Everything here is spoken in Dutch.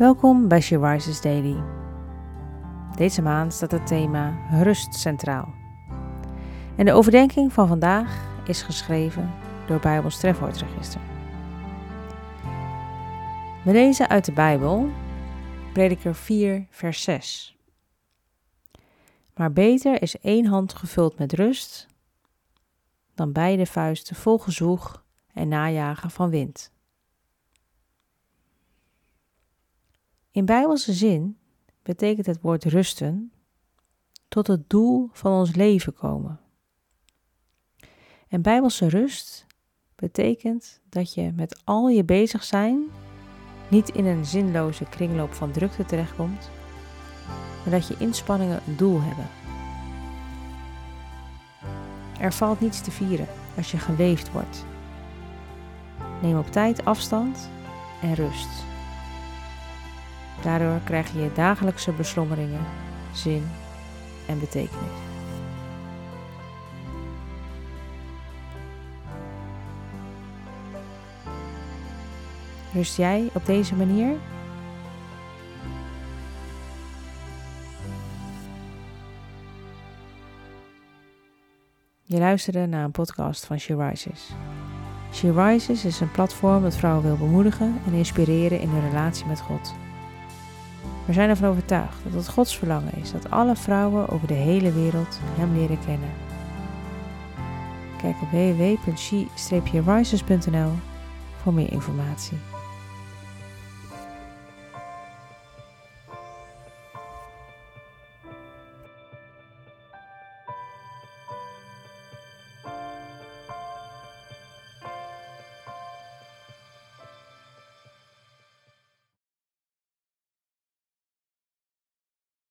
Welkom bij She Rises Daily. Deze maand staat het thema rust centraal. En de overdenking van vandaag is geschreven door Bijbels Trefwoordregister. We lezen uit de Bijbel, Prediker 4, vers 6. Maar beter is één hand gevuld met rust dan beide vuisten vol gezoeg en najagen van wind. In bijbelse zin betekent het woord rusten tot het doel van ons leven komen. En bijbelse rust betekent dat je met al je bezig zijn niet in een zinloze kringloop van drukte terechtkomt, maar dat je inspanningen een doel hebben. Er valt niets te vieren als je geleefd wordt. Neem op tijd afstand en rust. Daardoor krijg je dagelijkse beslommeringen zin en betekenis. Rust jij op deze manier? Je luisterde naar een podcast van She Rises. She Rises is een platform dat vrouwen wil bemoedigen en inspireren in hun relatie met God. We zijn ervan overtuigd dat het Gods verlangen is dat alle vrouwen over de hele wereld Hem leren kennen. Kijk op www.she-rises.nl voor meer informatie.